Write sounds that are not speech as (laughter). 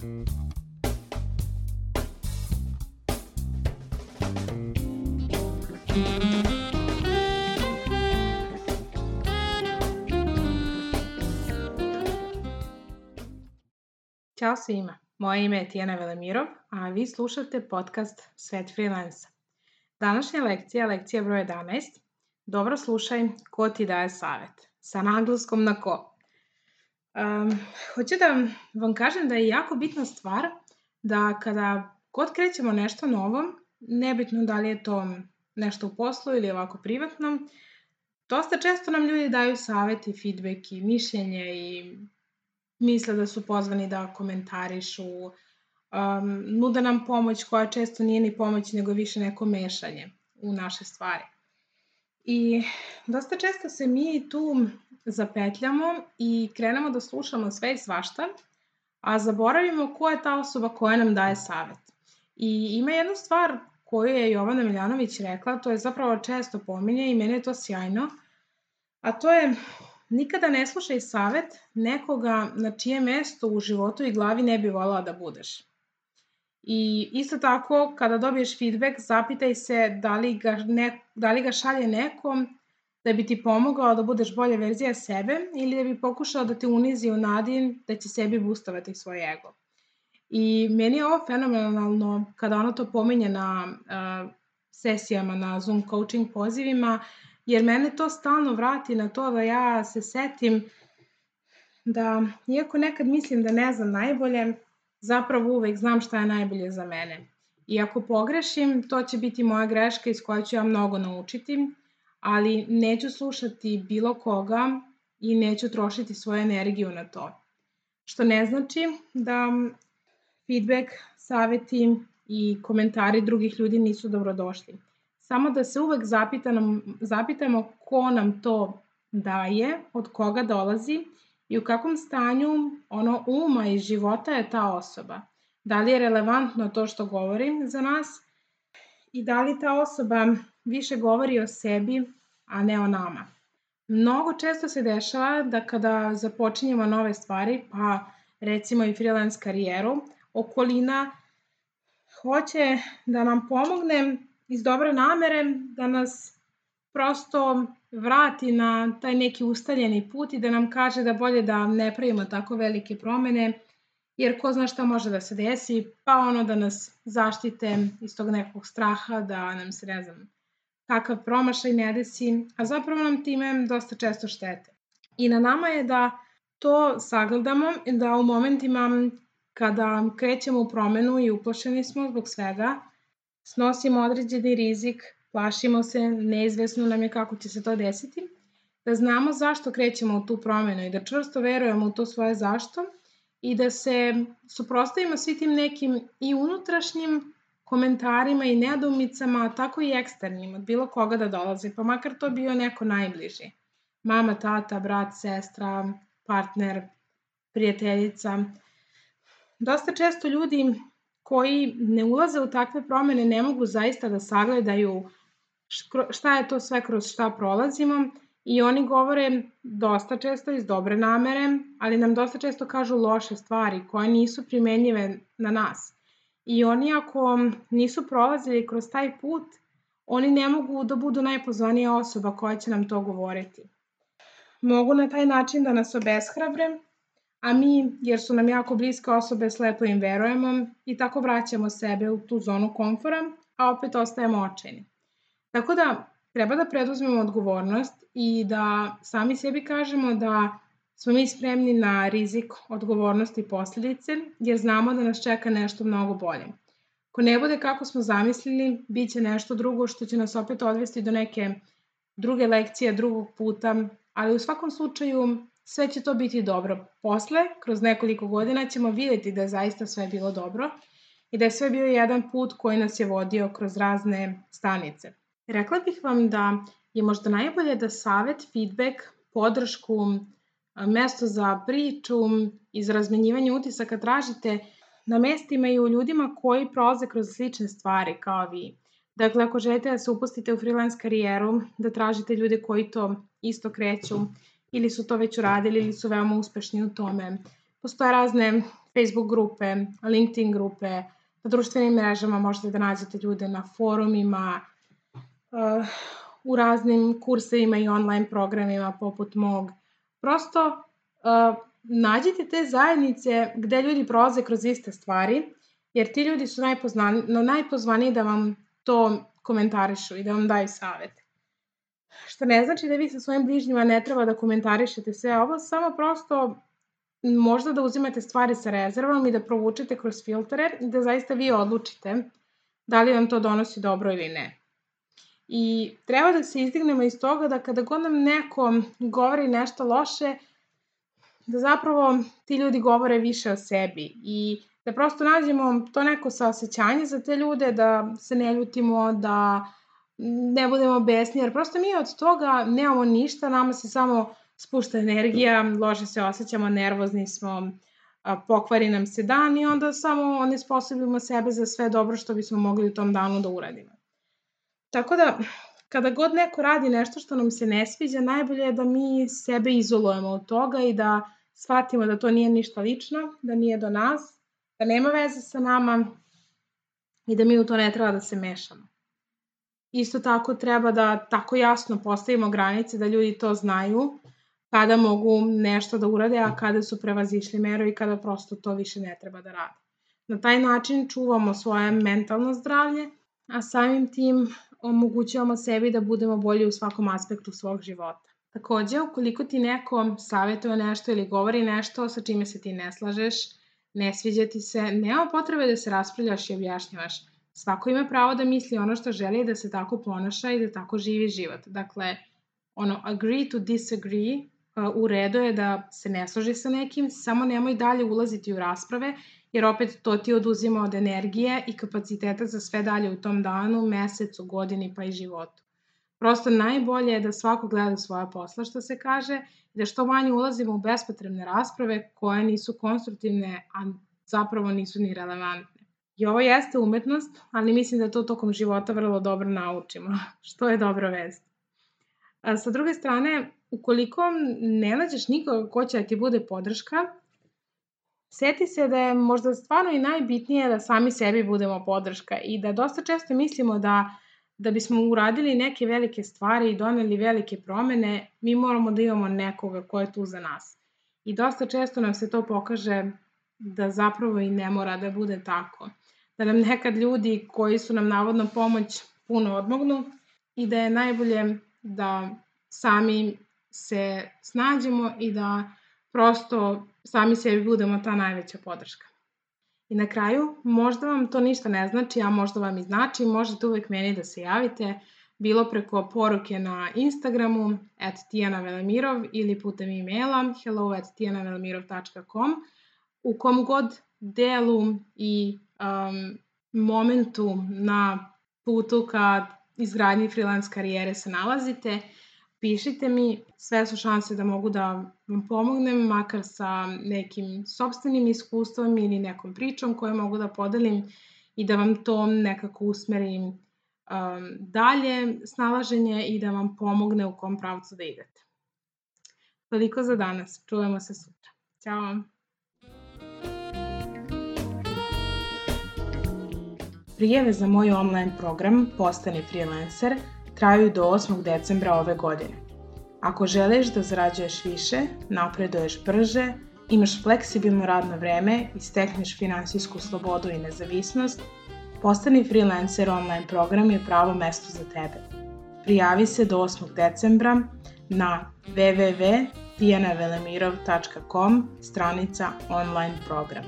Ćao svima, moje ime je Tijana Velemirov, a vi slušate podcast Svet freelansa. Današnja lekcija je lekcija broj 11. Dobro slušaj ko ti daje savet. Sa naglaskom na ko. Um, hoću da vam kažem da je jako bitna stvar da kada god krećemo nešto novo, nebitno da li je to nešto u poslu ili ovako privatno, dosta često nam ljudi daju saveti, feedback i mišljenje i misle da su pozvani da komentarišu, um, nude nam pomoć koja često nije ni pomoć nego više neko mešanje u naše stvari. I dosta često se mi tu zapetljamo i krenemo da slušamo sve i svašta, a zaboravimo ko je ta osoba koja nam daje savet. I ima jedna stvar koju je Jovana Miljanović rekla, to je zapravo često pominje i mene je to sjajno, a to je Nikada ne slušaj savet nekoga na čije mesto u životu i glavi ne bi volala da budeš. I isto tako, kada dobiješ feedback, zapitaj se da li ga, ne, da li ga šalje nekom da bi ti pomogao da budeš bolja verzija sebe ili da bi pokušao da te unizi u nadi da će sebi boostovati svoj ego. I meni je ovo fenomenalno kada ona to pominje na uh, sesijama, na Zoom coaching pozivima, jer mene to stalno vrati na to da ja se setim da, iako nekad mislim da ne znam najbolje, zapravo uvek znam šta je najbolje za mene. I ako pogrešim, to će biti moja greška iz koja ću ja mnogo naučiti, ali neću slušati bilo koga i neću trošiti svoju energiju na to. Što ne znači da feedback, saveti i komentari drugih ljudi nisu dobrodošli samo da se uvek zapitamo, zapitamo ko nam to daje, od koga dolazi i u kakvom stanju ono uma i života je ta osoba. Da li je relevantno to što govori za nas i da li ta osoba više govori o sebi, a ne o nama. Mnogo često se dešava da kada započinjemo nove stvari, pa recimo i freelance karijeru, okolina hoće da nam pomogne iz dobre namere da nas prosto vrati na taj neki ustaljeni put i da nam kaže da bolje da ne pravimo tako velike promene, jer ko zna šta može da se desi, pa ono da nas zaštite iz tog nekog straha, da nam se, ne znam, kakav promašaj ne desi, a zapravo nam time dosta često štete. I na nama je da to sagledamo, da u momentima kada krećemo u promenu i uplašeni smo zbog svega, snosimo određeni rizik, plašimo se, neizvesno nam je kako će se to desiti, da znamo zašto krećemo u tu promenu i da čvrsto verujemo u to svoje zašto i da se suprostavimo svi tim nekim i unutrašnjim komentarima i nedumicama, tako i eksternim, od bilo koga da dolaze, pa makar to bio neko najbliži. Mama, tata, brat, sestra, partner, prijateljica. Dosta često ljudi koji ne ulaze u takve promene ne mogu zaista da sagledaju šta je to sve kroz šta prolazimo i oni govore dosta često iz dobre namere, ali nam dosta često kažu loše stvari koje nisu primenjive na nas. I oni ako nisu prolazili kroz taj put, oni ne mogu da budu najpozvanija osoba koja će nam to govoriti. Mogu na taj način da nas obeshrabre a mi, jer su nam jako bliske osobe, slepo im verujemo i tako vraćamo sebe u tu zonu komfora, a opet ostajemo očajni. Tako da treba da preduzmemo odgovornost i da sami sebi kažemo da smo mi spremni na rizik, odgovornost i posledice, jer znamo da nas čeka nešto mnogo bolje. Ko ne bude kako smo zamislili, bit će nešto drugo što će nas opet odvesti do neke druge lekcije, drugog puta, ali u svakom slučaju sve će to biti dobro. Posle, kroz nekoliko godina ćemo videti da je zaista sve bilo dobro i da je sve bio jedan put koji nas je vodio kroz razne stanice. Rekla bih vam da je možda najbolje da savet, feedback, podršku, mesto za priču i za razmenjivanje utisaka tražite na mestima i u ljudima koji prolaze kroz slične stvari kao vi. Dakle, ako želite da se upustite u freelance karijeru, da tražite ljude koji to isto kreću ili su to već uradili ili su veoma uspešni u tome. Postoje razne Facebook grupe, LinkedIn grupe, na društvenim mrežama možete da nađete ljude na forumima, u raznim kursevima i online programima poput mog. Prosto nađite te zajednice gde ljudi prolaze kroz iste stvari, jer ti ljudi su najpoznani, najpozvaniji da vam to komentarišu i da vam daju savete. Što ne znači da vi sa svojim bližnjima ne treba da komentarišete sve ovo, samo prosto možda da uzimate stvari sa rezervom i da provučete kroz filtere i da zaista vi odlučite da li vam to donosi dobro ili ne. I treba da se izdignemo iz toga da kada god nam neko govori nešto loše, da zapravo ti ljudi govore više o sebi i da prosto nađemo to neko saosećanje za te ljude, da se ne ljutimo, da ne budemo besni, jer prosto mi od toga nemamo ništa, nama se samo spušta energija, loše se osjećamo, nervozni smo, pokvari nam se dan i onda samo onesposobimo sebe za sve dobro što bismo mogli u tom danu da uradimo. Tako da, kada god neko radi nešto što nam se ne sviđa, najbolje je da mi sebe izolujemo od toga i da shvatimo da to nije ništa lično, da nije do nas, da nema veze sa nama i da mi u to ne treba da se mešamo. Isto tako treba da tako jasno postavimo granice da ljudi to znaju, kada mogu nešto da urade, a kada su prevazišli meru i kada prosto to više ne treba da rade. Na taj način čuvamo svoje mentalno zdravlje, a samim tim omogućavamo sebi da budemo bolji u svakom aspektu svog života. Takođe, ukoliko ti neko savjetuje nešto ili govori nešto sa čime se ti ne slažeš, ne sviđa ti se, nema potrebe da se raspravljaš i objašnjavaš. Svako ima pravo da misli ono što želi da se tako ponaša i da tako živi život. Dakle, ono, agree to disagree, u redu je da se ne složi sa nekim, samo nemoj dalje ulaziti u rasprave, jer opet to ti oduzima od energije i kapaciteta za sve dalje u tom danu, mesecu, godini pa i životu. Prosto najbolje je da svako gleda svoja posla, što se kaže, i da što manje ulazimo u bespotrebne rasprave koje nisu konstruktivne, a zapravo nisu ni relevantne. I ovo jeste umetnost, ali mislim da to tokom života vrlo dobro naučimo, (laughs) što je dobra vest. Sa druge strane, ukoliko ne nađeš nikoga ko će da ti bude podrška, seti se da je možda stvarno i najbitnije da sami sebi budemo podrška i da dosta često mislimo da da bismo uradili neke velike stvari i doneli velike promene, mi moramo da imamo nekoga ko je tu za nas. I dosta često nam se to pokaže da zapravo i ne mora da bude tako. Da nam nekad ljudi koji su nam navodno pomoć puno odmognu i da je najbolje da sami se snađemo i da prosto sami sebi budemo ta najveća podrška. I na kraju, možda vam to ništa ne znači, a možda vam i znači, možete uvek meni da se javite, bilo preko poruke na Instagramu at Tijana Velemirov ili putem e-maila hello at tijanavelmirov.com u kom god delu i um, momentu na putu ka izgradnji freelance karijere se nalazite pišite mi, sve su šanse da mogu da vam pomognem, makar sa nekim sobstvenim iskustvom ili nekom pričom koju mogu da podelim i da vam to nekako usmerim um, dalje snalaženje i da vam pomogne u kom pravcu da idete. Toliko za danas. Čujemo se sutra. Ćao! Prijeve za moj online program Postani freelancer – traju do 8. decembra ove godine. Ako želiš da zarađuješ više, napreduješ brže, imaš fleksibilno radno vreme i stekneš finansijsku slobodu i nezavisnost, postani freelancer online program je pravo mesto za tebe. Prijavi se do 8. decembra na www.tijanavelemирov.com stranica online program.